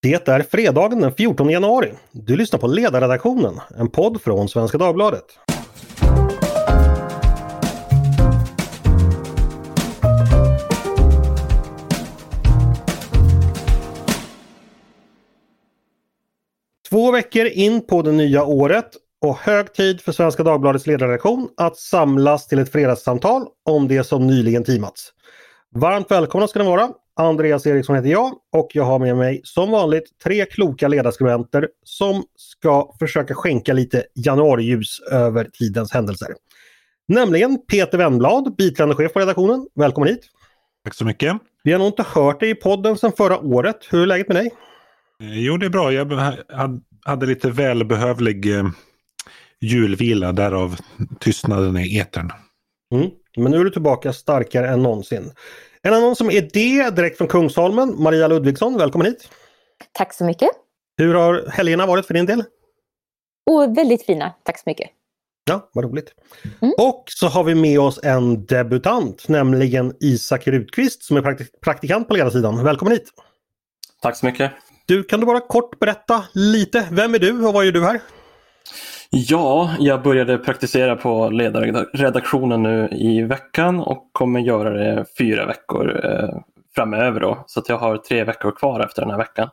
Det är fredagen den 14 januari. Du lyssnar på Ledarredaktionen, en podd från Svenska Dagbladet. Två veckor in på det nya året och hög tid för Svenska Dagbladets ledarredaktion att samlas till ett fredagssamtal om det som nyligen teamats. Varmt välkomna ska ni vara! Andreas Eriksson heter jag och jag har med mig som vanligt tre kloka ledarskribenter som ska försöka skänka lite januariljus över tidens händelser. Nämligen Peter Wennblad, biträdande chef på redaktionen. Välkommen hit! Tack så mycket! Vi har nog inte hört dig i podden sedan förra året. Hur är läget med dig? Eh, jo, det är bra. Jag hade lite välbehövlig eh, julvila, därav tystnaden i etern. Mm. Men nu är du tillbaka starkare än någonsin. En annan som är det direkt från Kungsholmen, Maria Ludvigsson, välkommen hit! Tack så mycket! Hur har helgerna varit för din del? Oh, väldigt fina, tack så mycket! Ja, vad roligt. Mm. Och så har vi med oss en debutant, nämligen Isak Rutqvist som är praktik praktikant på ledarsidan. Välkommen hit! Tack så mycket! Du, kan du bara kort berätta lite, vem är du och vad gör du här? Ja, jag började praktisera på ledarredaktionen nu i veckan och kommer göra det fyra veckor eh, framöver. Då, så att jag har tre veckor kvar efter den här veckan.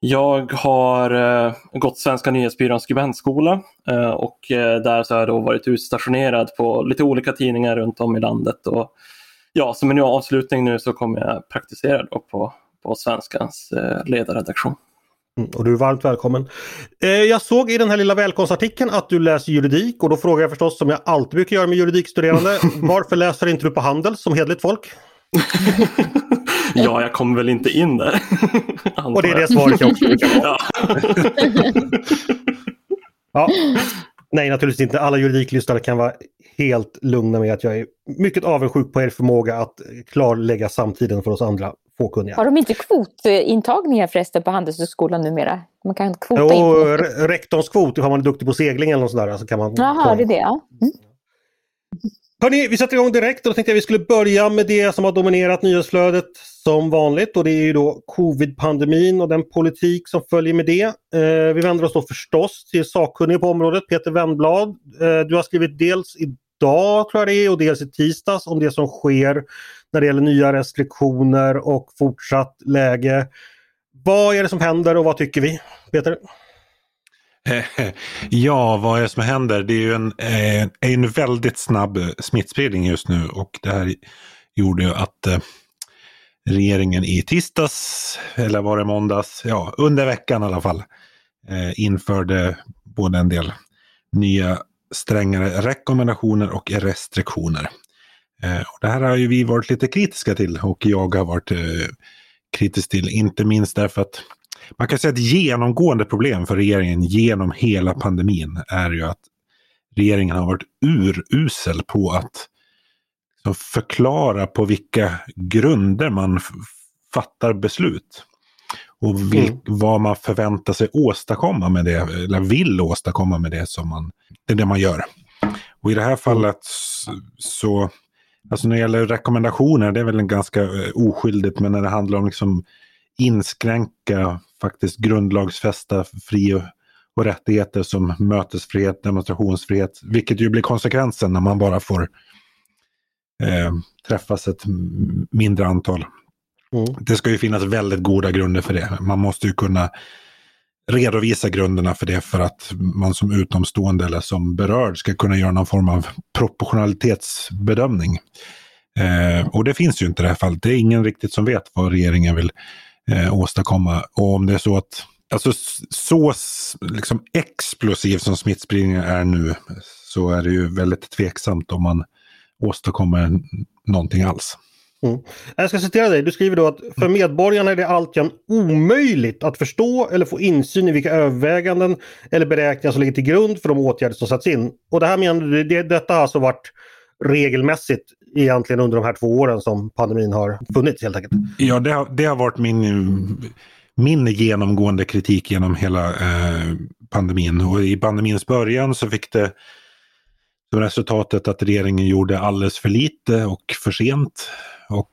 Jag har eh, gått Svenska nyhetsbyråns skribentskola eh, och eh, där så har jag då varit utstationerad på lite olika tidningar runt om i landet. Och, ja, som en avslutning nu så kommer jag praktisera då på, på Svenskans eh, ledarredaktion. Mm, och du är varmt välkommen. Eh, jag såg i den här lilla välkomstartikeln att du läser juridik och då frågar jag förstås som jag alltid brukar göra med juridikstuderande. varför läser inte du på handel som hedligt folk? ja, jag kommer väl inte in där. och det är det svaret jag också brukar ha. ja. Nej, naturligtvis inte. Alla juridiklyssnare kan vara helt lugna med att jag är mycket avundsjuk på er förmåga att klarlägga samtiden för oss andra fåkunniga. Har de inte kvotintagningar förresten på Handelshögskolan numera? Man kan kvota jo, in rektorns kvot, har man är duktig på segling eller något sådär. Så kan man Jaha, det är det ja. Mm. Hörrni, vi sätter igång direkt och då tänkte jag vi skulle börja med det som har dominerat nyhetsflödet som vanligt och det är ju då covid-pandemin och den politik som följer med det. Eh, vi vänder oss då förstås till sakkunniga på området, Peter Wennblad. Eh, du har skrivit dels idag tror jag det är och dels i tisdags om det som sker när det gäller nya restriktioner och fortsatt läge. Vad är det som händer och vad tycker vi? Peter? Ja, vad är det som händer? Det är ju en, eh, en väldigt snabb eh, smittspridning just nu och det här gjorde ju att eh, regeringen i tisdags, eller var det måndags, ja under veckan i alla fall, införde både en del nya strängare rekommendationer och restriktioner. Eh, och det här har ju vi varit lite kritiska till och jag har varit eh, kritisk till, inte minst därför att man kan säga att genomgående problem för regeringen genom hela pandemin är ju att regeringen har varit urusel på att förklara på vilka grunder man fattar beslut. Och vil, mm. vad man förväntar sig åstadkomma med det, eller vill åstadkomma med det som man, det är det man gör. Och i det här fallet så Alltså när det gäller rekommendationer, det är väl en ganska uh, oskyldigt, men när det handlar om liksom inskränka faktiskt grundlagsfästa fri och, och rättigheter som mötesfrihet, demonstrationsfrihet, vilket ju blir konsekvensen när man bara får eh, träffas ett mindre antal. Mm. Det ska ju finnas väldigt goda grunder för det. Man måste ju kunna redovisa grunderna för det för att man som utomstående eller som berörd ska kunna göra någon form av proportionalitetsbedömning. Eh, och det finns ju inte i det här fallet. Det är ingen riktigt som vet vad regeringen vill eh, åstadkomma. Och om det är så att, alltså så liksom explosiv som smittspridningen är nu, så är det ju väldigt tveksamt om man åstadkommer någonting alls. Mm. Jag ska citera dig. Du skriver då att för medborgarna är det alltjämt omöjligt att förstå eller få insyn i vilka överväganden eller beräkningar som ligger till grund för de åtgärder som satts in. Och det här menar du, det, detta har alltså varit regelmässigt egentligen under de här två åren som pandemin har funnits helt enkelt? Ja, det har, det har varit min, min genomgående kritik genom hela eh, pandemin. Och i pandemins början så fick det som resultatet att regeringen gjorde alldeles för lite och för sent. Och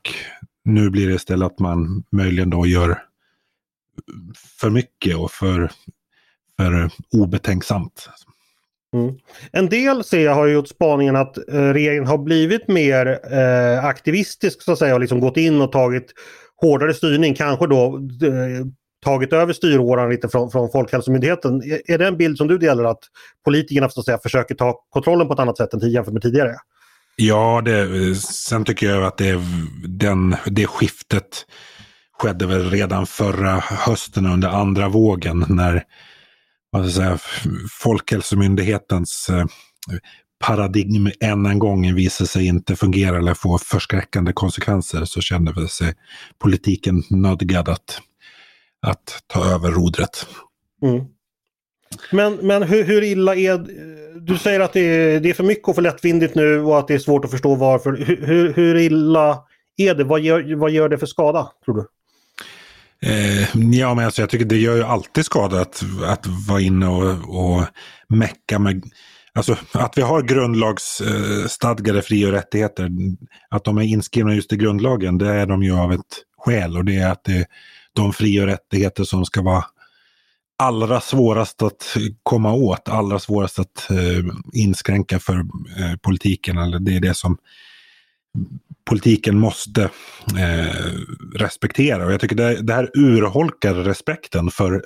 nu blir det istället att man möjligen då gör för mycket och för, för obetänksamt. Mm. En del ser jag har gjort spaningen att eh, regeringen har blivit mer eh, aktivistisk så att säga och liksom gått in och tagit hårdare styrning, kanske då eh, tagit över styråran lite från, från Folkhälsomyndigheten. Är, är det en bild som du delar att politikerna så att säga, försöker ta kontrollen på ett annat sätt än jämfört med tidigare? Ja, det, sen tycker jag att det, den, det skiftet skedde väl redan förra hösten under andra vågen när vad ska säga, Folkhälsomyndighetens eh, paradigm än en gång visade sig inte fungera eller få förskräckande konsekvenser så kände sig politiken nödgad att, att ta över rodret. Mm. Men, men hur, hur, illa är Du säger att det är, det är för mycket och för lättvindigt nu och att det är svårt att förstå varför. Hur, hur illa är det? Vad gör, vad gör det för skada, tror du? Eh, ja, men alltså, jag tycker det gör ju alltid skada att, att vara inne och, och mecka med Alltså att vi har grundlagsstadgade fri och rättigheter, att de är inskrivna just i grundlagen, det är de ju av ett skäl och det är att det är de fri och rättigheter som ska vara allra svårast att komma åt, allra svårast att eh, inskränka för eh, politiken. Eller det är det som politiken måste eh, respektera. Och jag tycker det, det här urholkar respekten för,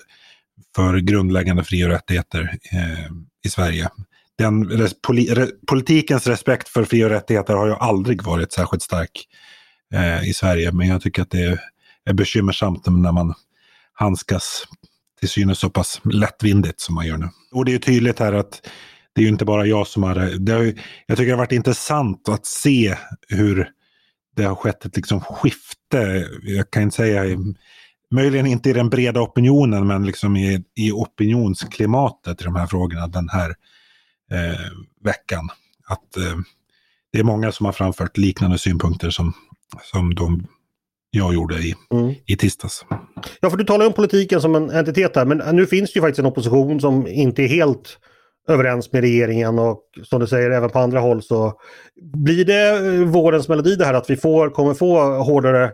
för grundläggande fri och rättigheter eh, i Sverige. Den, res, poli, re, politikens respekt för fri och rättigheter har ju aldrig varit särskilt stark eh, i Sverige. Men jag tycker att det är, är bekymmersamt när man handskas till synes så pass lättvindigt som man gör nu. Och det är tydligt här att det är ju inte bara jag som har det. Har, jag tycker det har varit intressant att se hur det har skett ett liksom skifte. Jag kan inte säga, möjligen inte i den breda opinionen, men liksom i, i opinionsklimatet i de här frågorna den här eh, veckan. Att eh, det är många som har framfört liknande synpunkter som, som de jag gjorde i, mm. i tisdags. Ja, för du talar om politiken som en entitet här, men nu finns det ju faktiskt en opposition som inte är helt överens med regeringen och som du säger även på andra håll så blir det vårens melodi det här att vi får, kommer få hårdare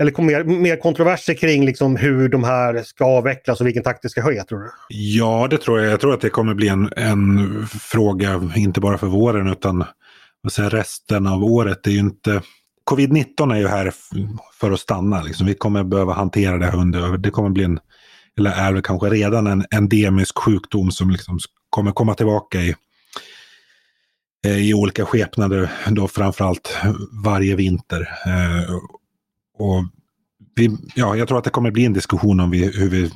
eller mer, mer kontroverser kring liksom hur de här ska avvecklas och vilken takt det ska ske, tror du? Ja, det tror jag. Jag tror att det kommer bli en, en fråga, inte bara för våren utan säga, resten av året. Det är ju inte... Covid-19 är ju här för att stanna. Liksom. Vi kommer behöva hantera det under... Det kommer bli en, eller är det kanske redan en endemisk sjukdom som liksom kommer komma tillbaka i, eh, i olika skepnader, då framförallt varje vinter. Eh, och vi, ja, jag tror att det kommer bli en diskussion om vi, hur, vi,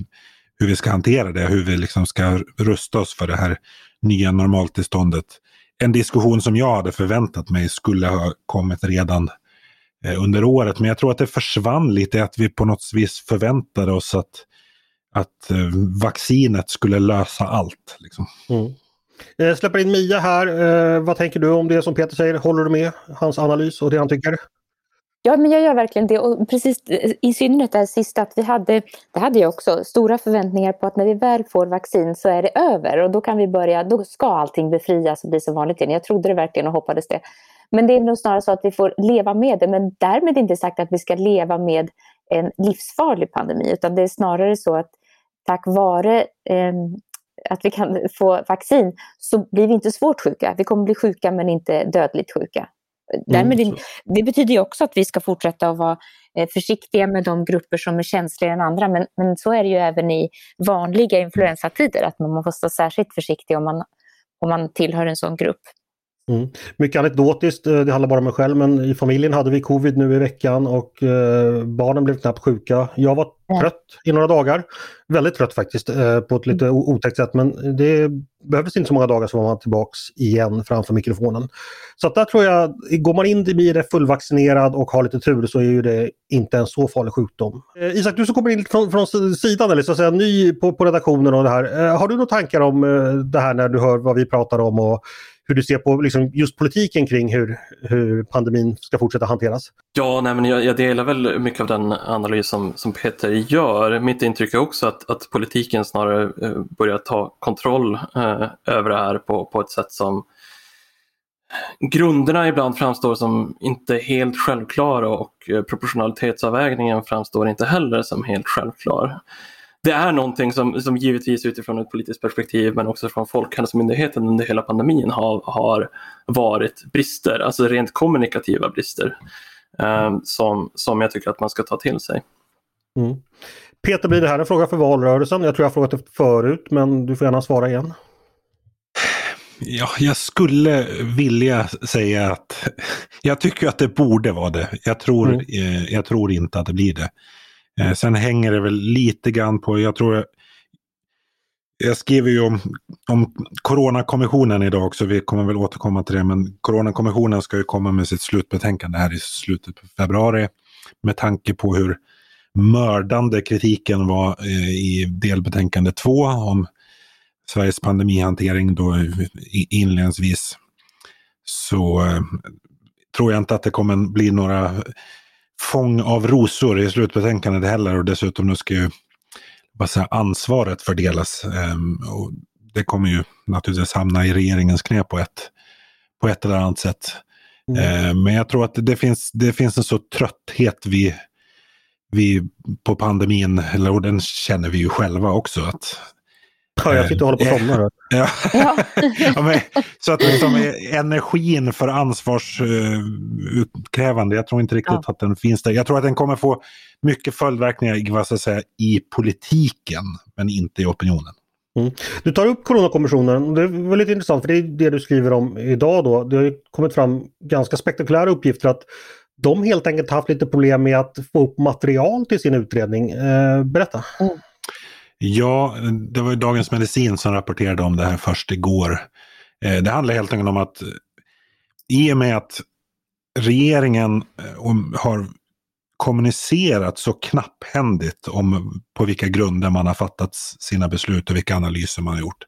hur vi ska hantera det, hur vi liksom ska rusta oss för det här nya normaltillståndet. En diskussion som jag hade förväntat mig skulle ha kommit redan under året, men jag tror att det försvann lite, att vi på något vis förväntade oss att, att eh, vaccinet skulle lösa allt. Liksom. Mm. Jag släpper in Mia här. Eh, vad tänker du om det som Peter säger? Håller du med hans analys och det han tycker? Ja, men jag gör verkligen det. Och precis i synnerhet det här sista, att vi hade, det hade jag också, stora förväntningar på att när vi väl får vaccin så är det över och då kan vi börja, då ska allting befrias och bli som vanligt igen. Jag trodde det verkligen och hoppades det. Men det är nog snarare så att vi får leva med det, men därmed inte sagt att vi ska leva med en livsfarlig pandemi, utan det är snarare så att tack vare eh, att vi kan få vaccin så blir vi inte svårt sjuka. Vi kommer bli sjuka men inte dödligt sjuka. Därmed, mm. det betyder ju också att vi ska fortsätta att vara eh, försiktiga med de grupper som är känsligare än andra. Men, men så är det ju även i vanliga influensatider, att man måste vara särskilt försiktig om man, om man tillhör en sån grupp. Mm. Mycket anekdotiskt, eh, det handlar bara om mig själv, men i familjen hade vi covid nu i veckan och eh, barnen blev knappt sjuka. Jag var trött i några dagar. Väldigt trött faktiskt, eh, på ett lite otäckt sätt, men det behövdes inte så många dagar så var man tillbaks igen framför mikrofonen. Så att där tror jag, går man in i det fullvaccinerad och har lite tur så är ju det inte en så farlig sjukdom. Eh, Isak, du som kommer in från, från sidan, eller så att säga ny på, på redaktionen och det här. Eh, har du några tankar om eh, det här när du hör vad vi pratar om och hur du ser på liksom, just politiken kring hur, hur pandemin ska fortsätta hanteras? Ja, nej, men jag, jag, delar väl mycket av den analys som, som Peter gör. Mitt intryck är också att, att politiken snarare eh, börjar ta kontroll eh, Eh, över det här på, på ett sätt som grunderna ibland framstår som inte helt självklara och eh, proportionalitetsavvägningen framstår inte heller som helt självklar. Det är någonting som, som givetvis utifrån ett politiskt perspektiv men också från Folkhälsomyndigheten under hela pandemin har, har varit brister, alltså rent kommunikativa brister eh, som, som jag tycker att man ska ta till sig. Mm. Peter, blir det här en fråga för valrörelsen? Jag tror jag har frågat det förut men du får gärna svara igen. Ja, jag skulle vilja säga att jag tycker att det borde vara det. Jag tror, mm. eh, jag tror inte att det blir det. Eh, sen hänger det väl lite grann på, jag tror jag, jag skriver ju om, om Coronakommissionen idag också, vi kommer väl återkomma till det, men Coronakommissionen ska ju komma med sitt slutbetänkande här i slutet på februari. Med tanke på hur mördande kritiken var eh, i delbetänkande två om Sveriges pandemihantering då inledningsvis så eh, tror jag inte att det kommer bli några fång av rosor i slutbetänkandet heller och dessutom nu ska ju bara säga, ansvaret fördelas. Um, och det kommer ju naturligtvis hamna i regeringens knä på ett, på ett eller annat sätt. Mm. Uh, men jag tror att det finns, det finns en så trötthet vi, vi på pandemin, eller och den känner vi ju själva också, att Ja, jag sitter och håller på att somna. Ja. ja. men, så att liksom, energin för ansvarsutkrävande, jag tror inte riktigt ja. att den finns där. Jag tror att den kommer få mycket följdverkningar vad ska säga, i politiken, men inte i opinionen. Mm. Du tar upp Coronakommissionen. Det är väldigt intressant för det är det du skriver om idag. Då. Det har kommit fram ganska spektakulära uppgifter att de helt enkelt haft lite problem med att få upp material till sin utredning. Eh, berätta! Mm. Ja, det var ju Dagens Medicin som rapporterade om det här först igår. Eh, det handlar helt enkelt om att eh, i och med att regeringen eh, har kommunicerat så knapphändigt om på vilka grunder man har fattat sina beslut och vilka analyser man har gjort.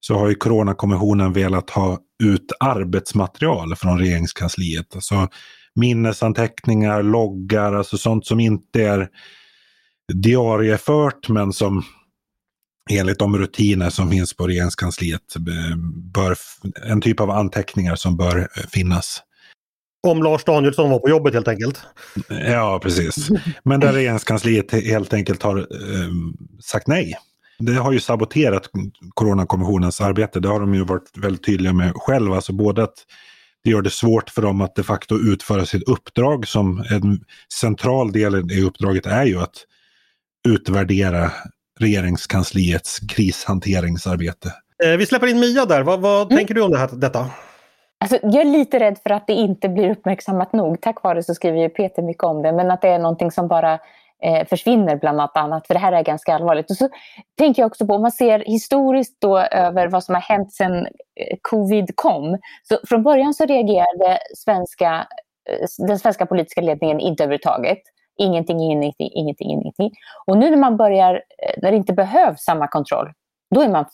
Så har ju Coronakommissionen velat ha ut arbetsmaterial från regeringskansliet. Alltså minnesanteckningar, loggar, alltså sånt som inte är diariefört men som enligt de rutiner som finns på regeringskansliet bör, en typ av anteckningar som bör eh, finnas. Om Lars Danielsson var på jobbet helt enkelt? Ja, precis. Men där regeringskansliet helt enkelt har eh, sagt nej. Det har ju saboterat Coronakommissionens arbete. Det har de ju varit väldigt tydliga med själva. Alltså både att det gör det svårt för dem att de facto utföra sitt uppdrag som en central del i uppdraget är ju att utvärdera regeringskansliets krishanteringsarbete. Eh, vi släpper in Mia där. Vad, vad mm. tänker du om det här, detta? Alltså, jag är lite rädd för att det inte blir uppmärksammat nog. Tack vare så skriver ju Peter mycket om det. Men att det är någonting som bara eh, försvinner bland annat. För det här är ganska allvarligt. Och så tänker jag också på, om man ser historiskt då över vad som har hänt sedan eh, covid kom. Så från början så reagerade svenska, eh, den svenska politiska ledningen inte överhuvudtaget. Ingenting, ingenting, ingenting, ingenting. Och nu när man börjar, eh, när det inte behövs samma kontroll, då är man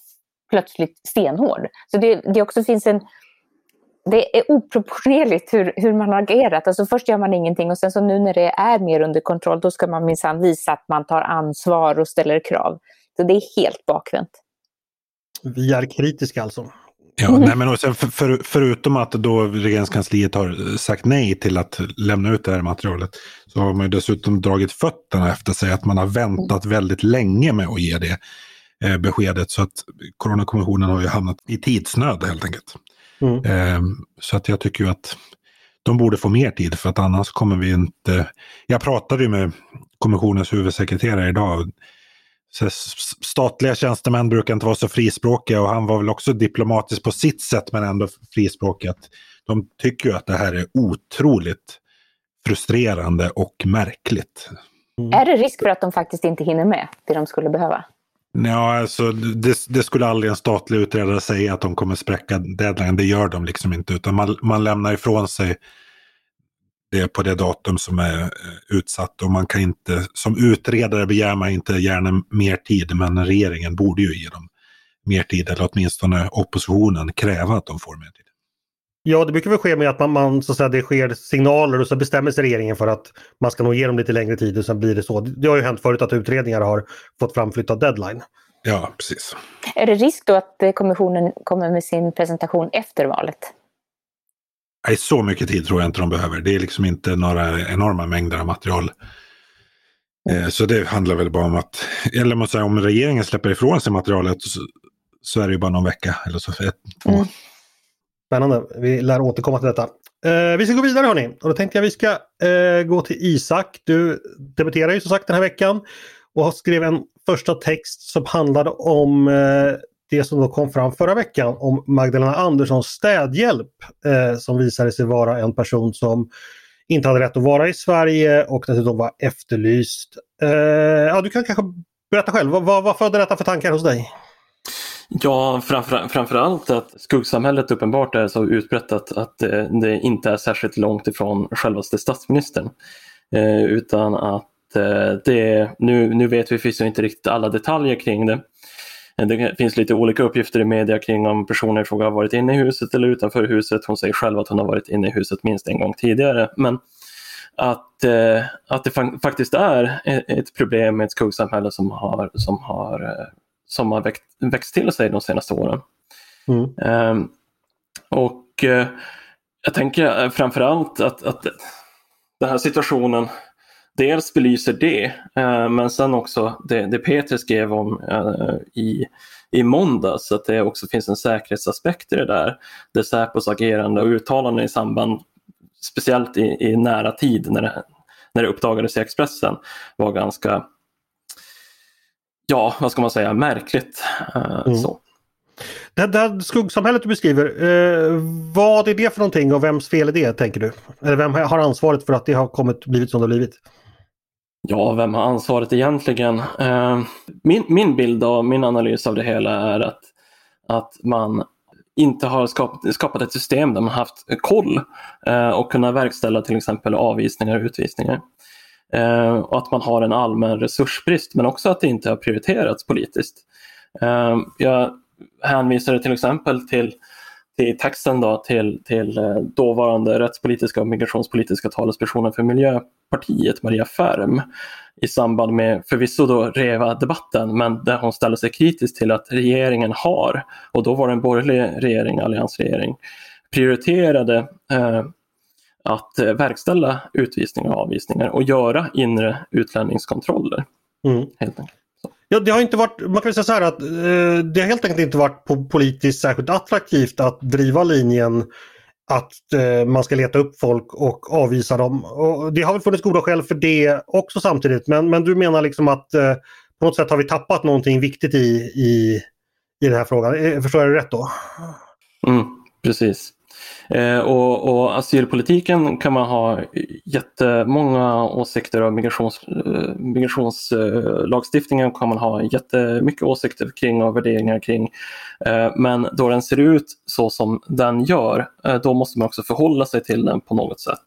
plötsligt stenhård. Så det, det också finns en... Det är oproportionerligt hur, hur man har agerat. Alltså först gör man ingenting och sen så nu när det är mer under kontroll, då ska man minsann visa att man tar ansvar och ställer krav. Så det är helt bakvänt. Vi är kritiska alltså. Ja, mm. nej, men för, för, förutom att då regeringskansliet har sagt nej till att lämna ut det här materialet så har man dessutom dragit fötterna efter sig att man har väntat väldigt länge med att ge det eh, beskedet. Så att Coronakommissionen har ju hamnat i tidsnöd helt enkelt. Mm. Eh, så att jag tycker ju att de borde få mer tid för att annars kommer vi inte... Jag pratade ju med kommissionens huvudsekreterare idag statliga tjänstemän brukar inte vara så frispråkiga och han var väl också diplomatisk på sitt sätt men ändå frispråkig. De tycker ju att det här är otroligt frustrerande och märkligt. Mm. Är det risk för att de faktiskt inte hinner med det de skulle behöva? Ja, alltså det, det, skulle aldrig en statlig utredare säga att de kommer spräcka deadline. Det gör de liksom inte, utan man, man lämnar ifrån sig det på det datum som är eh, utsatt. Och man kan inte, som utredare begär man inte gärna mer tid, men regeringen borde ju ge dem mer tid, eller åtminstone oppositionen kräva att de får mer tid. Ja, det brukar väl ske med att man, man så att säga, det sker signaler och så bestämmer sig regeringen för att man ska nog ge dem lite längre tid och sen blir det så. Det har ju hänt förut att utredningar har fått framflyttad deadline. Ja, precis. Är det risk då att kommissionen kommer med sin presentation efter valet? Nej, så mycket tid tror jag inte de behöver. Det är liksom inte några enorma mängder av material. Eh, så det handlar väl bara om att, eller man säger, om regeringen släpper ifrån sig materialet så, så är det ju bara någon vecka eller så. Ett, två. Mm. Spännande. Vi lär återkomma till detta. Eh, vi ska gå vidare hörni. Och då tänkte jag vi ska eh, gå till Isak. Du debuterar ju som sagt den här veckan och skrev en första text som handlade om eh, det som då kom fram förra veckan om Magdalena Anderssons städhjälp eh, som visade sig vara en person som inte hade rätt att vara i Sverige och dessutom var efterlyst. Eh, ja, du kan kanske berätta själv, vad, vad, vad födde detta för tankar hos dig? Ja, framför, framförallt att skuggsamhället uppenbart är så utbrett att, att det, det inte är särskilt långt ifrån självaste statsministern. Eh, utan att eh, det, nu, nu vet vi förvisso inte riktigt alla detaljer kring det. Eh, Det finns lite olika uppgifter i media kring om personer i fråga har varit inne i huset eller utanför huset. Hon säger själv att hon har varit inne i huset minst en gång tidigare. Men att, eh, att det fa- faktiskt är ett problem med ett skuggsamhälle som har, som har, eh, som har växt, växt till sig de senaste åren. Mm. Ehm, och eh, jag tänker eh, framförallt att, att den här situationen dels belyser det, eh, men sen också det, det Peter skrev om eh, i, i måndags, att det också finns en säkerhetsaspekt i det där. Det Säpos agerande och uttalanden i samband, speciellt i, i nära tid när det, när det uppdagades i Expressen, var ganska, ja vad ska man säga, märkligt. Eh, Mm. så. Det, här skuggsamhället du beskriver, eh, vad är det för någonting och vems fel är det tänker du? Eller vem har ansvaret för att det har kommit, blivit som det har blivit? Ja, vem har ansvaret egentligen? Eh, min, min bild och min analys av det hela är att, att man inte har skapat, skapat ett system där man haft koll eh, och kunnat verkställa till exempel avvisningar och utvisningar. Eh, och att man har en allmän resursbrist men också att det inte har prioriterats politiskt. Jag hänvisade till exempel till, till texten då, till, till eh, dåvarande rättspolitiska och migrationspolitiska talespersonen för Miljöpartiet, Maria Färm, i samband med förvisso då REVA-debatten, men där hon ställer sig kritisk till att regeringen har, och då var det en borgerlig regering, alliansregering, prioriterade eh, att eh, verkställa utvisningar och avvisningar och göra inre utlänningskontroller. Mm. Helt enkelt. Ja, det har inte varit, man kan säga så här att eh, det har helt enkelt inte varit på politiskt särskilt attraktivt att driva linjen att eh, man ska leta upp folk och avvisa dem. Och det har väl funnits goda skäl för det också samtidigt. Men, men du menar liksom att eh, på något sätt har vi tappat någonting viktigt i, i, i den här frågan. Eh, förstår jag det rätt då? Mm, precis. Eh, och, och asylpolitiken kan man ha jättemånga åsikter om. Migrations, eh, migrationslagstiftningen kan man ha jättemycket åsikter kring och värderingar kring. Eh, men då den ser ut så som den gör, eh, då måste man också förhålla sig till den på något sätt.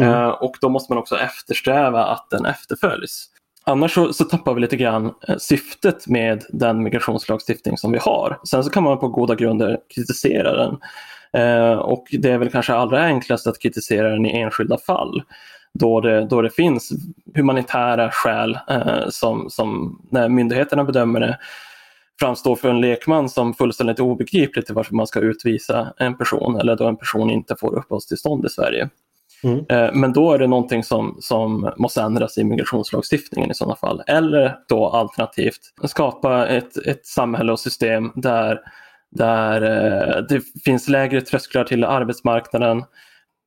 Mm. Eh, och då måste man också eftersträva att den efterföljs. Annars så, så tappar vi lite grann eh, syftet med den migrationslagstiftning som vi har. Sen så kan man på goda grunder kritisera den. Eh, och det är väl kanske allra enklast att kritisera den i enskilda fall. Då det, då det finns humanitära skäl eh, som, som när myndigheterna bedömer det framstår för en lekman som fullständigt obegripligt varför man ska utvisa en person eller då en person inte får uppehållstillstånd i Sverige. Mm. Eh, Men då är det någonting som, som måste ändras i migrationslagstiftningen i sådana fall. Eller då alternativt skapa ett, ett samhälle och system där, där eh, det finns lägre trösklar till arbetsmarknaden.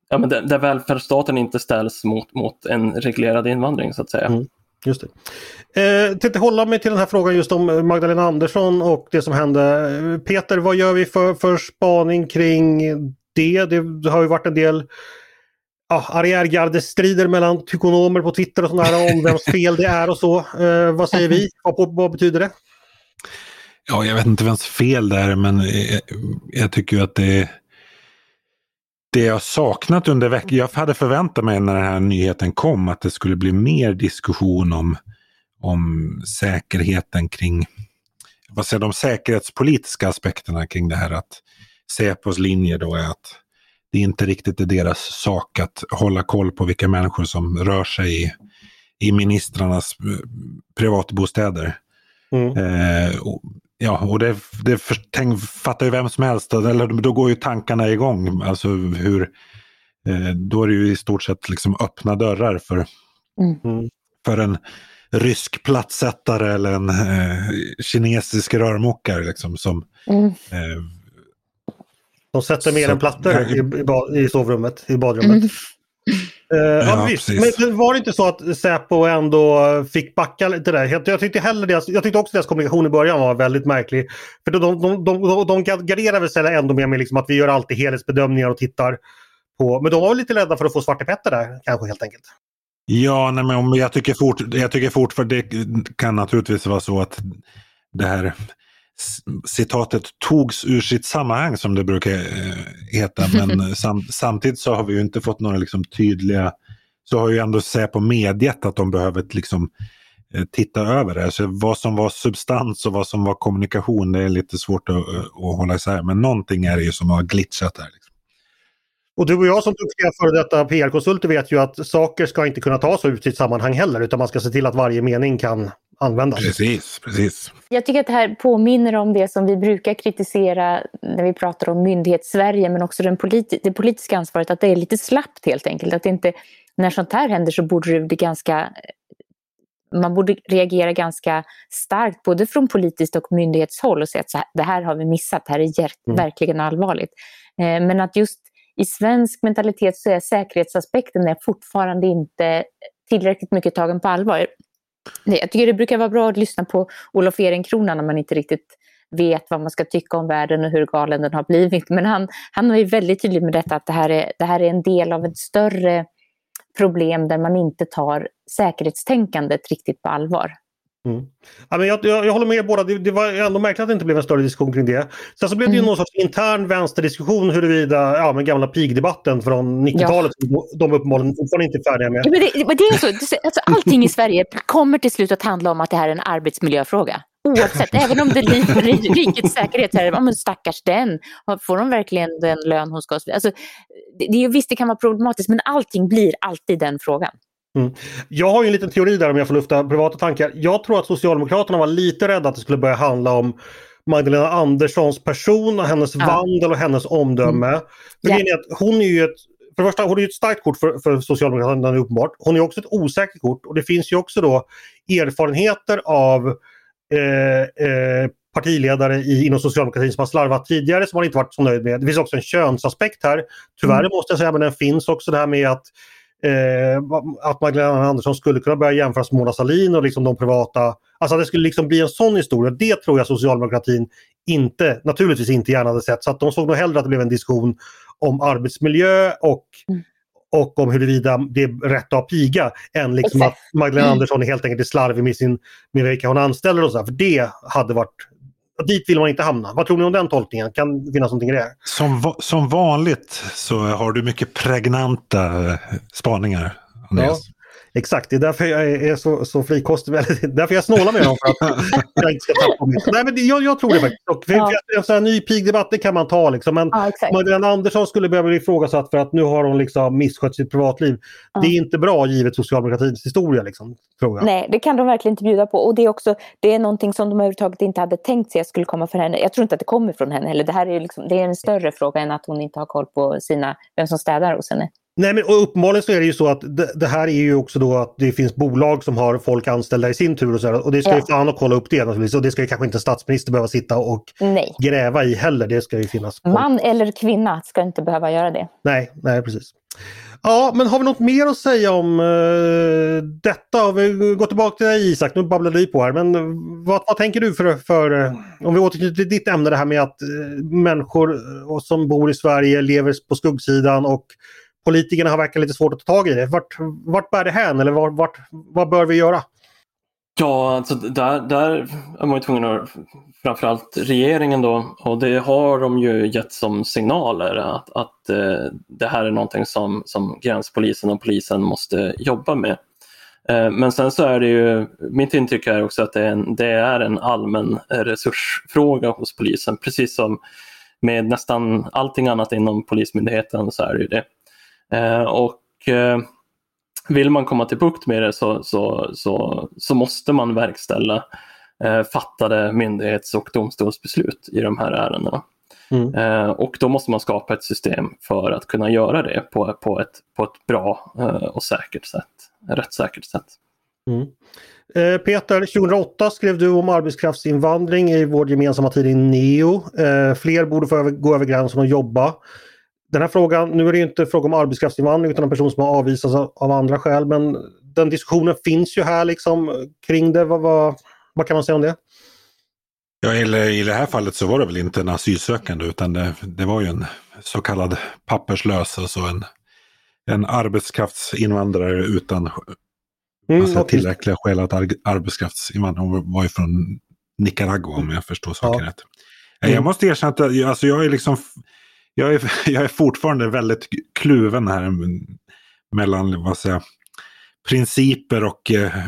Ja, men där, där välfärdsstaten inte ställs mot, mot en reglerad invandring så att säga. Mm. Just det. Eh, tänkte hålla mig till den här frågan just om Magdalena Andersson och det som hände. Eh, Peter, vad gör vi för, för spaning kring det? Det har ju varit en del ja, arriärgardestrider mellan tykonomer på Twitter och sådär om vems fel det är och så. Eh, vad säger vi? Vad, vad betyder det? Ja, jag vet inte vems fel det är, men jag, jag tycker ju att det det jag saknat under veckan, jag hade förväntat mig när den här nyheten kom att det skulle bli mer diskussion om, om säkerheten kring, vad säger de säkerhetspolitiska aspekterna kring det här att Säpos linje då är att det inte riktigt är deras sak att hålla koll på vilka människor som rör sig i, i ministrarnas eh, privatbostäder. Mm. Eh, och ja, och det, det för, tänk, fattar ju vem som helst, eller då går ju tankarna igång. Alltså hur, eh, då är det ju i stort sett liksom öppna dörrar för, mm. för en rysk plattsättare eller en eh, kinesisk rörmokare liksom, som mm. eh, de sätter mer än plattor i, i, i sovrummet, i badrummet. Mm. Uh, ja, visst. Men var det inte så att Säpo ändå fick backa lite där? Jag tyckte, heller deras, jag tyckte också deras kommunikation i början var väldigt märklig. För de, de, de, de, de garderade sig ändå med, med liksom att vi gör alltid helhetsbedömningar och tittar på... Men de var lite rädda för att få Svarte Petter där kanske helt enkelt. Ja, nej, men jag tycker, fort, jag tycker fortfarande det kan naturligtvis vara så att det här citatet togs ur sitt sammanhang som det brukar eh, heta. Men sam, samtidigt så har vi ju inte fått några liksom tydliga, så har ju ändå Säpo medgett att de behöver liksom eh, titta över det. Så vad som var substans och vad som var kommunikation det är lite svårt att, eh, att hålla isär. Men någonting är det ju som har glitchat där. Liksom. Och du och jag som duktiga före detta PR-konsulter vet ju att saker ska inte kunna tas ur sitt sammanhang heller utan man ska se till att varje mening kan användas. Precis, precis. Jag tycker att det här påminner om det som vi brukar kritisera när vi pratar om myndighets-Sverige men också den politi det politiska ansvaret, att det är lite slappt helt enkelt. Att inte, när sånt här händer så borde det bli ganska man borde reagera ganska starkt både från politiskt och myndighetshåll och säga att så här, det här har vi missat, det här är mm. verkligen allvarligt. Eh, men att just i svensk mentalitet så är säkerhetsaspekten är fortfarande inte tillräckligt mycket tagen på allvar. Jag tycker det brukar vara bra att lyssna på Olof Ehrenkrona när man inte riktigt vet vad man ska tycka om världen och hur galen den har blivit. Men han, han är väldigt tydlig med detta att det här, är, det här är en del av ett större problem där man inte tar säkerhetstänkandet riktigt på allvar. Mm. Ja, men jag, jag, jag, håller med båda. Det, det, var ändå märkligt att det inte blev en större diskussion kring det. Sen så blev det mm. ju någon sorts intern vänsterdiskussion huruvida ja, men gamla pigdebatten från 90-talet ja. de uppenbarligen fortfarande inte är färdiga med. Ja, men det, men det är så. Alltså, allting i Sverige kommer till slut att handla om att det här är en arbetsmiljöfråga. Oavsett, även om det är rikets säkerhet, här, men stackars den, får de verkligen den lön hon ska alltså, det, det, Visst, det kan vara problematiskt, men allting blir alltid den frågan. Mm. Jag har en liten teori där om jag får lufta privata tankar. Jag tror att Socialdemokraterna var lite rädda att det skulle börja handla om Magdalena Anderssons person och hennes ja. vandel och hennes omdöme. Mm. För yeah. är att hon är ju ett för det första, hon är ett starkt kort för, för Socialdemokraterna uppenbart. Hon är också ett osäkert kort och det finns ju också då erfarenheter av eh, eh, partiledare i, inom socialdemokratin som har slarvat tidigare som man inte varit så nöjd med. Det finns också en könsaspekt här. Tyvärr mm. måste jag säga, men den finns också det här med att att Magdalena Andersson skulle kunna börja jämföras med Mona Sahlin och liksom de privata... Alltså det skulle liksom bli en sån historia. Det tror jag socialdemokratin inte, naturligtvis inte gärna hade sett. Så att de såg nog hellre att det blev en diskussion om arbetsmiljö och mm och om huruvida det är rätt att ha piga än liksom att Magdalena mm. Andersson är helt enkelt är slarvig med, sin, med vilka hon anställer och så. För det hade varit dit vill man inte hamna. Vad tror ni om den tolkningen? Kan det finnas någonting i det? Som, som vanligt så har du mycket pregnanta eh, spaningar. Andreas. Ja. Exakt, det är därför jag är så, så frikostig. därför jag snålar med dem. För att jag inte ska tappa mig. Nej, men jag, jag tror det faktiskt. Och för, ja. för en sån här ny pigdebatt det kan man ta. Liksom. Men ja, Magdalena Andersson skulle behöva bli ifrågasatt för att nu har hon liksom misskött sitt privatliv. Ja. Det är inte bra givet socialdemokratins historia. Liksom, tror jag. Nej, det kan de verkligen inte bjuda på. Och det är också det är någonting som de överhuvudtaget inte hade tänkt sig skulle komma från henne. Jag tror inte att det kommer från henne heller. Det här är, liksom, det är en större fråga än att hon inte har koll på sina, vem som städar hos henne. Nej men och uppenbarligen så är det ju så att det, det, här är ju också då att det finns bolag som har folk anställda i sin tur och så här, Och det ska ja. ju fan att kolla upp det naturligtvis. Och det ska ju kanske inte en statsminister behöva sitta och nej. gräva i heller. Det ska ju finnas. Folk. Man eller kvinna ska inte behöva göra det. Nej, nej precis. Ja, men har vi något mer att säga om uh, detta? Vi går tillbaka till dig Isak, nu babblar du på här. Men vad, vad tänker du för, för uh, om vi återknyter till ditt ämne det här med att uh, människor som bor i Sverige lever på skuggsidan och politikerna har verkat lite svårt att ta tag i det. Vart, vart bär det hän eller vart, vart, vad bör vi göra? Ja, alltså där, där är man ju tvungen att, framförallt regeringen då, och det har de ju gett som signaler att, att eh, det här är någonting som, som gränspolisen och polisen måste jobba med. Eh, men sen så är det ju, mitt intryck är också att det är en, det är en allmän resursfråga hos polisen, precis som med nästan allting annat inom Polismyndigheten så är det ju det. Eh, och eh, vill man komma till bukt med det så, så, så, så måste man verkställa fattade myndighets och domstolsbeslut i de här ärendena. Mm. och då måste man skapa ett system för att kunna göra det på, på, ett, på ett bra och säkert sätt, rättssäkert sätt. Mm. Eh, Peter, 2008 skrev du om arbetskraftsinvandring i vår gemensamma tidning Neo. Eh, fler borde få över, gå över gränsen och jobba. Den här frågan, nu är det inte fråga om arbetskraftsinvandring utan en person som har avvisats av, andra skäl men den diskussionen finns ju här liksom kring det. Vad, vad, vad kan man säga om det? Ja, i det här fallet så var det väl inte en asylsökande utan det, det var ju en så kallad papperslös, alltså en, en arbetskraftsinvandrare utan Mm, alltså tillräckliga skäl att ar arbetskraftsinvandring var ju från Nicaragua om jag förstår saken ja. rätt. Mm. Jag måste erkänna att alltså, jag är liksom jag är, jag är fortfarande väldigt kluven här mellan vad säger, principer och eh,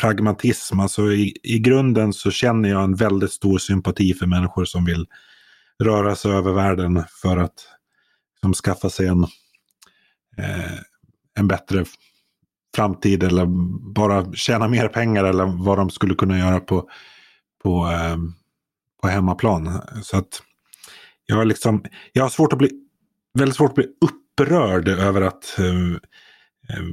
pragmatism. Alltså i, i grunden så känner jag en väldigt stor sympati för människor som vill röra sig över världen för att liksom, skaffa sig en, eh, en bättre framtid eller bara tjäna mer pengar eller vad de skulle kunna göra på, på, eh, på hemmaplan. Så att jag har, liksom, jag har svårt att bli, väldigt svårt att bli upprörd över att eh, eh,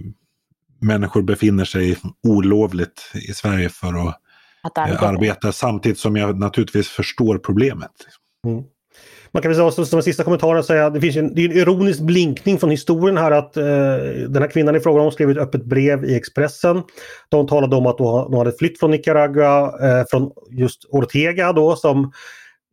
människor befinner sig olovligt i Sverige för att, att arbeta. arbeta. Samtidigt som jag naturligtvis förstår problemet. Mm. Man kan väl säga som en sista kommentar säga att det finns en, det är en ironisk blinkning från historien här att eh, den här kvinnan i fråga om skrev ett öppet brev i Expressen. De talade om att de hade flytt från Nicaragua, eh, från just Ortega då som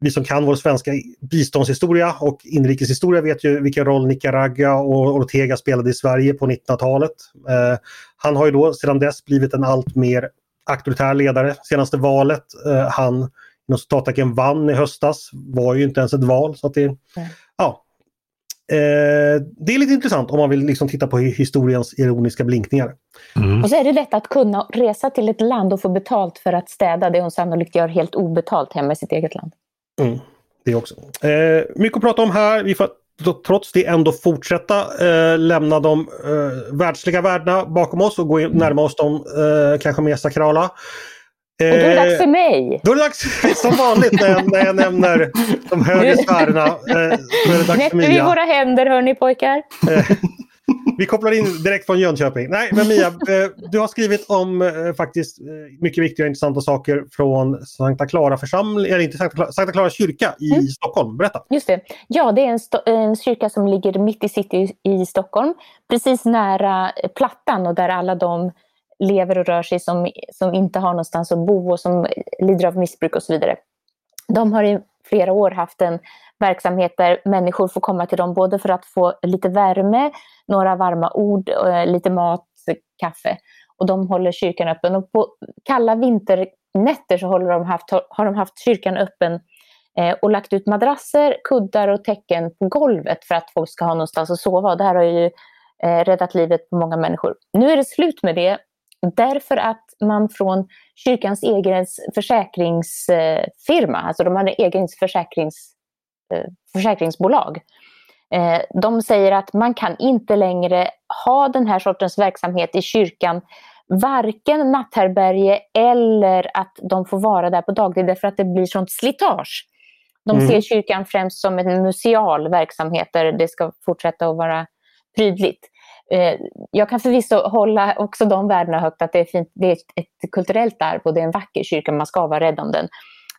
vi som kan vår svenska biståndshistoria och inrikeshistoria vet ju vilken roll Nicaragua och Ortega spelade i Sverige på 1900-talet. Eh, han har ju då sedan dess blivit en allt mer auktoritär ledare. Senaste valet eh, han inom citattecken vann i höstas var ju inte ens ett val. Så att det, ja, eh, det är lite intressant om man vill liksom titta på historiens ironiska blinkningar. Mm. Och så är det lätt att kunna resa till ett land och få betalt för att städa det hon sannolikt gör helt obetalt hemma i sitt eget land. Mm, det också. Eh, mycket att prata om här. Vi får trots det ändå fortsätta eh, lämna de eh, världsliga värdena bakom oss och gå in, närma oss de eh, kanske mer sakrala. Och då är det dags för mig! Då är det dags, som vanligt när jag, när jag nämner de högre sfärerna. Eh, Knäpper vi våra händer hörni pojkar? Vi kopplar in direkt från Jönköping. Nej, men Mia, eh, du har skrivit om eh, faktiskt eh, mycket viktiga och intressanta saker från Sankta Clara församling, eller inte Sankta Clara, Sankta Clara kyrka i mm. Stockholm. Berätta! Just det. Ja, det är en, en kyrka som ligger mitt i city i Stockholm. Precis nära Plattan och där alla de lever och rör sig som, som inte har någonstans att bo och som lider av missbruk och så vidare. De har i flera år haft en verksamhet där människor får komma till dem både för att få lite värme, några varma ord, eh, lite mat, kaffe. Och de håller kyrkan öppen. Och på kalla vinternätter så håller de haft, har de haft kyrkan öppen eh, och lagt ut madrasser, kuddar och täcken på golvet för att folk ska ha någonstans att sova. Och det här har ju eh, räddat livet på många människor. Nu är det slut med det Därför att man från kyrkans egen försäkringsfirma, alltså de hade egen försäkrings, försäkringsbolag, eh, de säger att man kan inte längre ha den här sortens verksamhet i kyrkan, varken natthärbärge eller att de får vara där på dagtid därför att det blir sånt slitage. De mm. ser kyrkan främst som en museal verksamhet där det ska fortsätta att vara prydligt. Eh, jag kan förvisso hålla också de värdena högt, att det är, fint, det är ett kulturellt arv och det är en vacker kyrka, man ska vara rädd om den.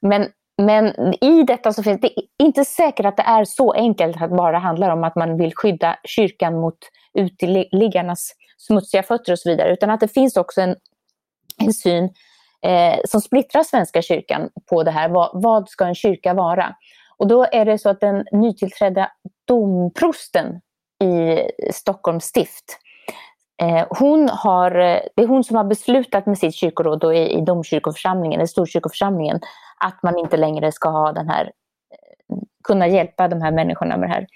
Men, men i detta så finns det inte säkert att det är så enkelt att det bara handlar om att man vill skydda kyrkan mot uteliggarnas smutsiga fötter och så vidare, utan att det finns också en, en syn eh, som splittrar Svenska kyrkan på det här. Vad, vad ska en kyrka vara? Och då är det så att den nytillträdda domprosten i Stockholms stift. Eh, hon har, eh, det är hon som har beslutat med sitt kyrkoråd i, i domkyrkoförsamlingen, eller storkyrkoförsamlingen, att man inte längre ska ha den här, eh, kunna hjälpa de här människorna med det här.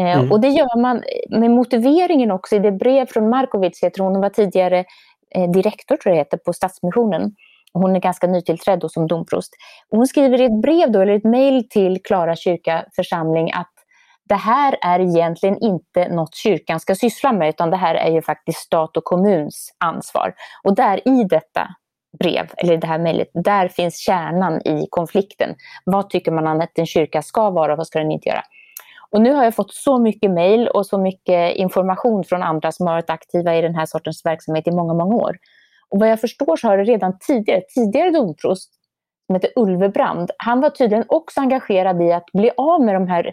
Eh, mm. Och det gör man med motiveringen också i det brev från Markovic, jag tror hon var tidigare direktor tror jag heter, på Stadsmissionen. Hon är ganska nytillträdd som domprost. hon skriver i ett brev då, eller ett mejl till Klara kyrka församling att det här är egentligen inte något kyrkan ska syssla med utan det här är ju faktiskt stat och kommuns ansvar. Och där i detta brev, eller det här mejlet, där finns kärnan i konflikten. Vad tycker man att en kyrka ska vara och vad ska den inte göra? Och nu har jag fått så mycket mejl och så mycket information från andra som har varit aktiva i den här sortens verksamhet i många, många år. Och vad jag förstår så har det redan tidigare, tidigare domprost som heter Ulvebrand, han var tydligen också engagerad i att bli av med de här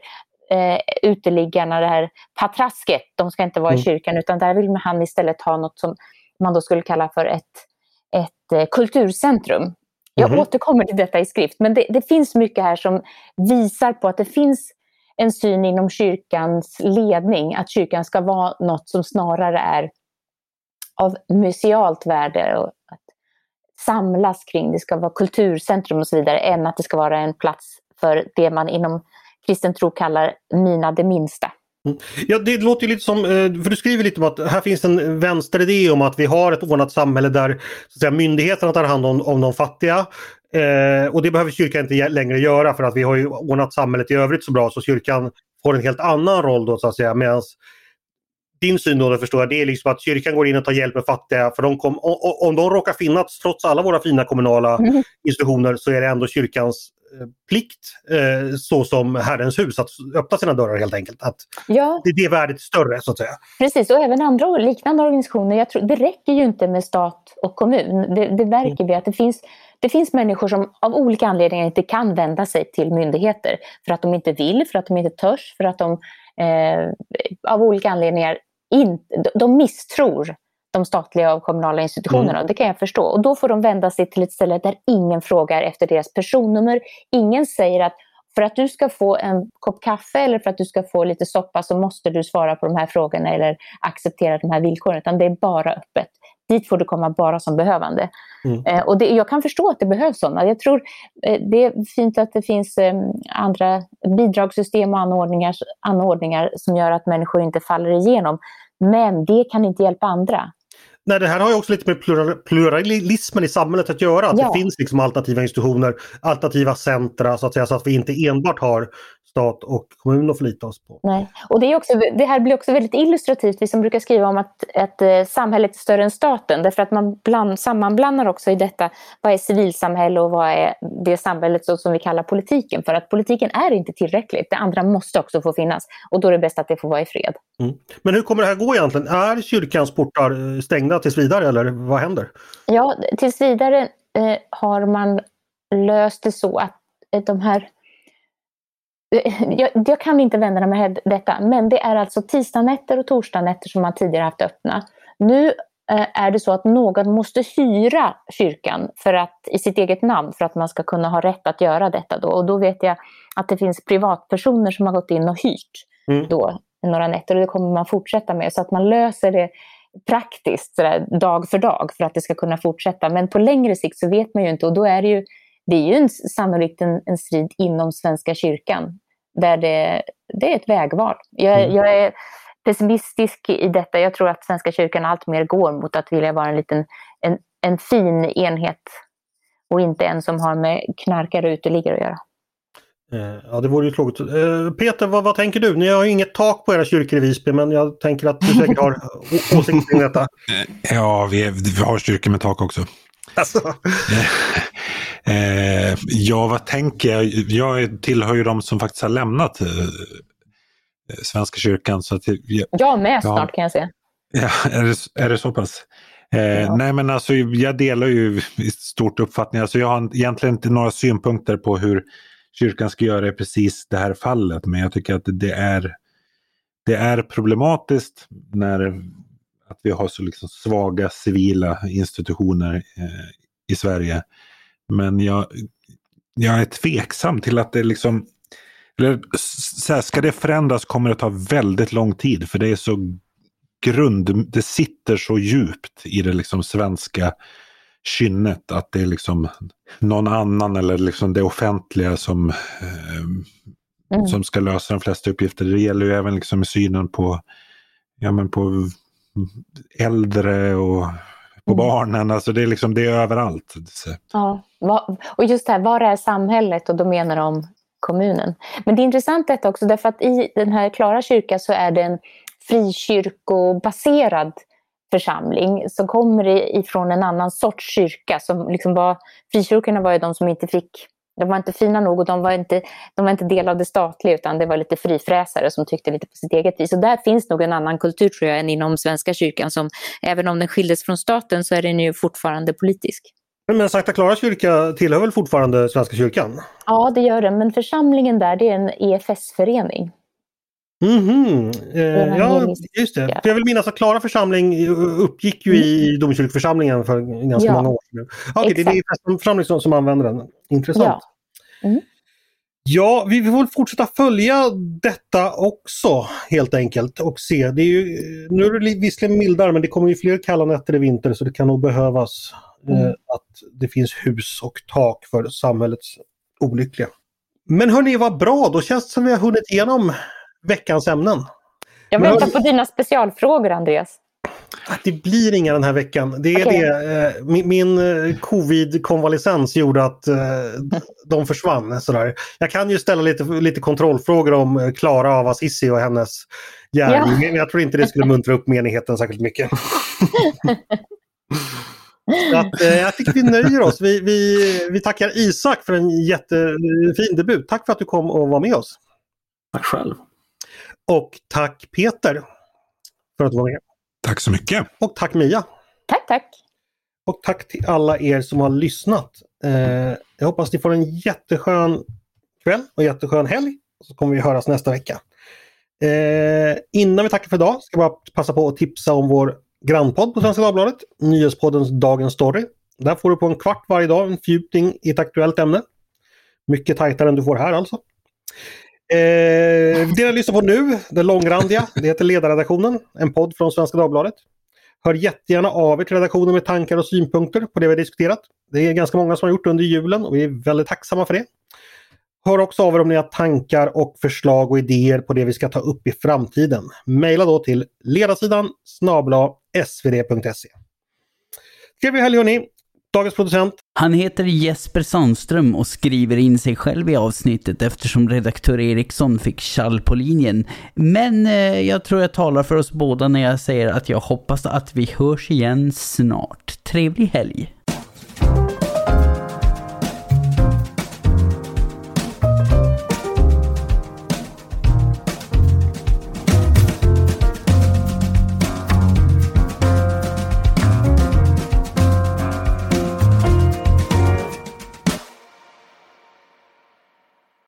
eh, uteliggarna, det här patrasket, de ska inte vara mm. i kyrkan utan där vill han istället ha något som man då skulle kalla för ett, ett eh, kulturcentrum. Jag mm. återkommer till detta i skrift, men det, det, finns mycket här som visar på att det finns en syn inom kyrkans ledning, att kyrkan ska vara något som snarare är av musealt värde och att samlas kring, det ska vara kulturcentrum och så vidare, än att det ska vara en plats för det man inom kristen tro kallar mina det minsta. Ja, det låter lite som, eh, för du skriver lite om att här finns en vänsteridé om att vi har ett ordnat samhälle där så att säga, myndigheterna tar hand om, om de fattiga. Eh, och det behöver kyrkan inte längre göra för att vi har ju ordnat samhället i övrigt så bra så kyrkan får en helt annan roll då så att säga. Medan din syn då, förstår jag, det är liksom att kyrkan går in och tar hjälp med fattiga. För de kom, om de råkar finnas, trots alla våra fina kommunala mm. institutioner, så är det ändå kyrkans plikt, eh, så som Herrens hus, att öppna sina dörrar helt enkelt. Att ja. Det är det värdet större så att säga. Precis, och även andra liknande organisationer. Jag tror, det räcker ju inte med stat och kommun. Det, det märker vi att det finns det finns människor som av olika anledningar inte kan vända sig till myndigheter. För att de inte vill, för att de inte törs, för att de eh, av olika anledningar in, de misstror de statliga och kommunala institutionerna. Mm. Det kan jag förstå. Och då får de vända sig till ett ställe där ingen frågar efter deras personnummer. Ingen säger att för att du ska få en kopp kaffe eller för att du ska få lite soppa så måste du svara på de här frågorna eller acceptera de här villkoren. Utan det är bara öppet. Dit får du komma bara som behövande. Mm. Eh, och det, jag kan förstå att det behövs sådana. Jag tror eh, det är fint att det finns eh, andra bidragssystem och anordningar, anordningar som gör att människor inte faller igenom. Men det kan inte hjälpa andra. Nej, det här har ju också lite med pluralismen i samhället att göra. Att ja. det finns liksom alternativa institutioner, alternativa centra så att säga, så att vi inte enbart har stat och kommun att förlita oss på. Nej. Och det, är också, det här blir också väldigt illustrativt, vi som brukar skriva om att, att eh, samhället är större än staten, därför att man bland, sammanblandar också i detta vad är civilsamhälle och vad är det samhället som vi kallar politiken. För att politiken är inte tillräckligt, det andra måste också få finnas och då är det bäst att det får vara i fred. Mm. Men hur kommer det här gå egentligen? Är kyrkans portar eh, stängda tills vidare eller vad händer? Ja, tills vidare eh, har man löst det så att de här jag, jag, kan inte vända mig med detta, men det är alltså tisdagnätter och torsdagnätter som man tidigare haft öppna. Nu eh, är det så att någon måste hyra kyrkan för att, i sitt eget namn för att man ska kunna ha rätt att göra detta. Då. Och då vet jag att det finns privatpersoner som har gått in och hyrt mm. då, några nätter och det kommer man fortsätta med. Så att man löser det praktiskt sådär, dag för dag för att det ska kunna fortsätta. Men på längre sikt så vet man ju inte och då är det ju det är ju en, sannolikt en, en strid inom Svenska kyrkan där det, det är ett vägval. Jag, mm. jag, är pessimistisk i detta. Jag tror att Svenska kyrkan alltmer går mot att vilja vara en liten en, en fin enhet och inte en som har med knarkare och uteliggare att göra. Eh, ja, det vore ju tråkigt. Eh, Peter, vad, vad, tänker du? Ni har ju inget tak på era kyrkor i Visby, men jag tänker att du säkert har åsikter kring detta. Ja, vi, vi har kyrkor med tak också. Alltså. Eh, ja, vad tänker jag? Jag tillhör ju de som faktiskt har lämnat eh, Svenska kyrkan. Så att jag, jag med snart ja, kan jag säga. Ja, är, det, är det så pass? Eh, ja. Nej men alltså jag delar ju i stort uppfattning. Alltså jag har egentligen inte några synpunkter på hur kyrkan ska göra i precis det här fallet. Men jag tycker att det är, det är problematiskt när att vi har så liksom svaga civila institutioner eh, i Sverige. Men jag, jag är tveksam till att det liksom... Eller, så här, ska det förändras kommer det ta väldigt lång tid för det är så grund... Det sitter så djupt i det liksom svenska kynnet att det är liksom någon annan eller liksom det offentliga som, eh, mm. som ska lösa de flesta uppgifter. Det gäller ju även liksom synen på, ja, men på äldre och på mm. barnen. Alltså det är liksom det är överallt. Ja, och just det här, var är samhället? Och då menar de kommunen. Men det är intressant detta också därför att i den här Klara kyrka så är det en frikyrkobaserad församling som kommer ifrån en annan sorts kyrka. Som liksom var, frikyrkorna var ju de som inte fick de var inte fina nog och de var inte, de var inte del av det statliga utan det var lite frifräsare som tyckte lite på sitt eget vis. Och där finns nog en annan kultur tror jag än inom Svenska kyrkan som även om den skildes från staten så är den ju fortfarande politisk. Men Sankta Clara kyrka tillhör väl fortfarande Svenska kyrkan? Ja, det gör den. Men församlingen där, det är en EFS-förening. Mhm, eh, ja just det. För jag vill minnas att Klara församling uppgick ju mm. i domkyrkoförsamlingen för ganska ja. många år sedan. Okej, det är en församling som, som använder den. Intressant. Ja. Mm. Ja, vi får fortsätta följa detta också helt enkelt och se. Det är ju, nu är det visserligen mildare men det kommer ju fler kalla nätter i vinter så det kan nog behövas eh, mm. eh, att det finns hus och tak för samhällets olyckliga. Men hörni, vad bra, då känns det som vi har hunnit igenom veckans ämnen. Jag väntar på dina specialfrågor Andreas. Det blir inga den här veckan. Det är okay. det. Eh, min, min eh, covid-konvalescens gjorde att eh, de försvann. Sådär. Jag kan ju ställa lite, lite kontrollfrågor om Klara av Assisi och hennes gärning. Ja. Men jag tror inte det skulle muntra upp menigheten särskilt mycket. Så att, jag tycker vi nöjer oss. Vi, vi, vi tackar Isak för en jättefin debut. Tack för att du kom och var med oss. Tack själv. Och tack Peter för att du var med. Tack så mycket. Och tack Mia. Tack, tack. Och tack till alla er som har lyssnat. Eh, jag hoppas ni får en jätteskön kväll och jätteskön helg. Så kommer vi höras nästa vecka. Eh, innan vi tackar för idag ska jag bara passa på att tipsa om vår grannpodd på Svenska Dagbladet. Nyhetspoddens Dagens Story. Där får du på en kvart varje dag en fördjupning i ett aktuellt ämne. Mycket tajtare än du får här alltså. Eh, det jag lyssnar på nu, det långrandiga, det heter Ledarredaktionen, en podd från Svenska Dagbladet. Hör jättegärna av er till redaktionen med tankar och synpunkter på det vi har diskuterat. Det är ganska många som har gjort det under julen och vi är väldigt tacksamma för det. Hör också av er om ni har tankar och förslag och idéer på det vi ska ta upp i framtiden. Maila då till ledarsidan snabla svd.se. Trevlig helg hörni! Dagens producent. Han heter Jesper Sandström och skriver in sig själv i avsnittet eftersom redaktör Eriksson fick kall på linjen. Men eh, jag tror jag talar för oss båda när jag säger att jag hoppas att vi hörs igen snart. Trevlig helg!